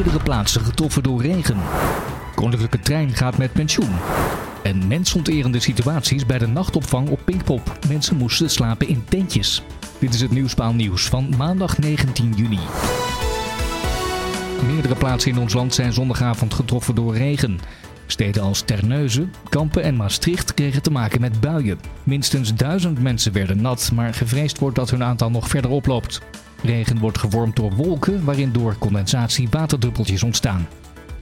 Meerdere plaatsen getroffen door regen. Koninklijke trein gaat met pensioen. En mensonterende situaties bij de nachtopvang op Pinkpop. Mensen moesten slapen in tentjes. Dit is het Nieuwspaal Nieuws van maandag 19 juni. Meerdere plaatsen in ons land zijn zondagavond getroffen door regen. Steden als Terneuzen, Kampen en Maastricht kregen te maken met buien. Minstens duizend mensen werden nat, maar gevreesd wordt dat hun aantal nog verder oploopt. Regen wordt gevormd door wolken waarin door condensatie waterdruppeltjes ontstaan.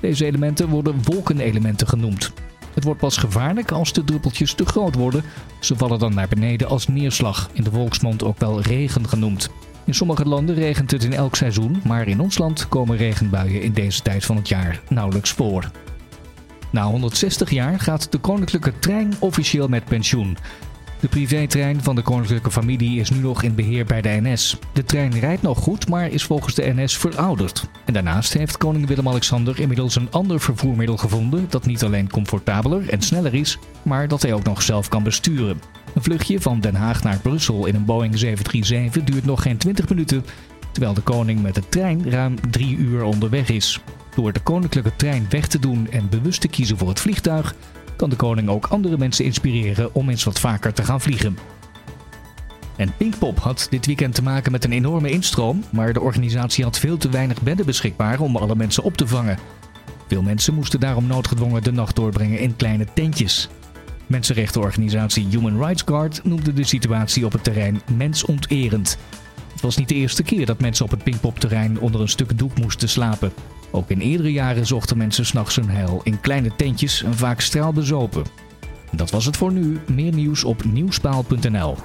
Deze elementen worden wolkenelementen genoemd. Het wordt pas gevaarlijk als de druppeltjes te groot worden. Ze vallen dan naar beneden als neerslag, in de volksmond ook wel regen genoemd. In sommige landen regent het in elk seizoen, maar in ons land komen regenbuien in deze tijd van het jaar nauwelijks voor. Na 160 jaar gaat de koninklijke trein officieel met pensioen. De privétrein van de koninklijke familie is nu nog in beheer bij de NS. De trein rijdt nog goed, maar is volgens de NS verouderd. En daarnaast heeft koning Willem-Alexander inmiddels een ander vervoermiddel gevonden dat niet alleen comfortabeler en sneller is, maar dat hij ook nog zelf kan besturen. Een vluchtje van Den Haag naar Brussel in een Boeing 737 duurt nog geen 20 minuten, terwijl de koning met de trein ruim 3 uur onderweg is. Door de koninklijke trein weg te doen en bewust te kiezen voor het vliegtuig, kan de koning ook andere mensen inspireren om eens wat vaker te gaan vliegen. En Pinkpop had dit weekend te maken met een enorme instroom, maar de organisatie had veel te weinig bedden beschikbaar om alle mensen op te vangen. Veel mensen moesten daarom noodgedwongen de nacht doorbrengen in kleine tentjes. Mensenrechtenorganisatie Human Rights Guard noemde de situatie op het terrein mensonterend. Het was niet de eerste keer dat mensen op het Pinkpop-terrein onder een stuk doek moesten slapen. Ook in eerdere jaren zochten mensen s'nachts hun heil in kleine tentjes en vaak straalbezopen. Dat was het voor nu. Meer nieuws op nieuwspaal.nl.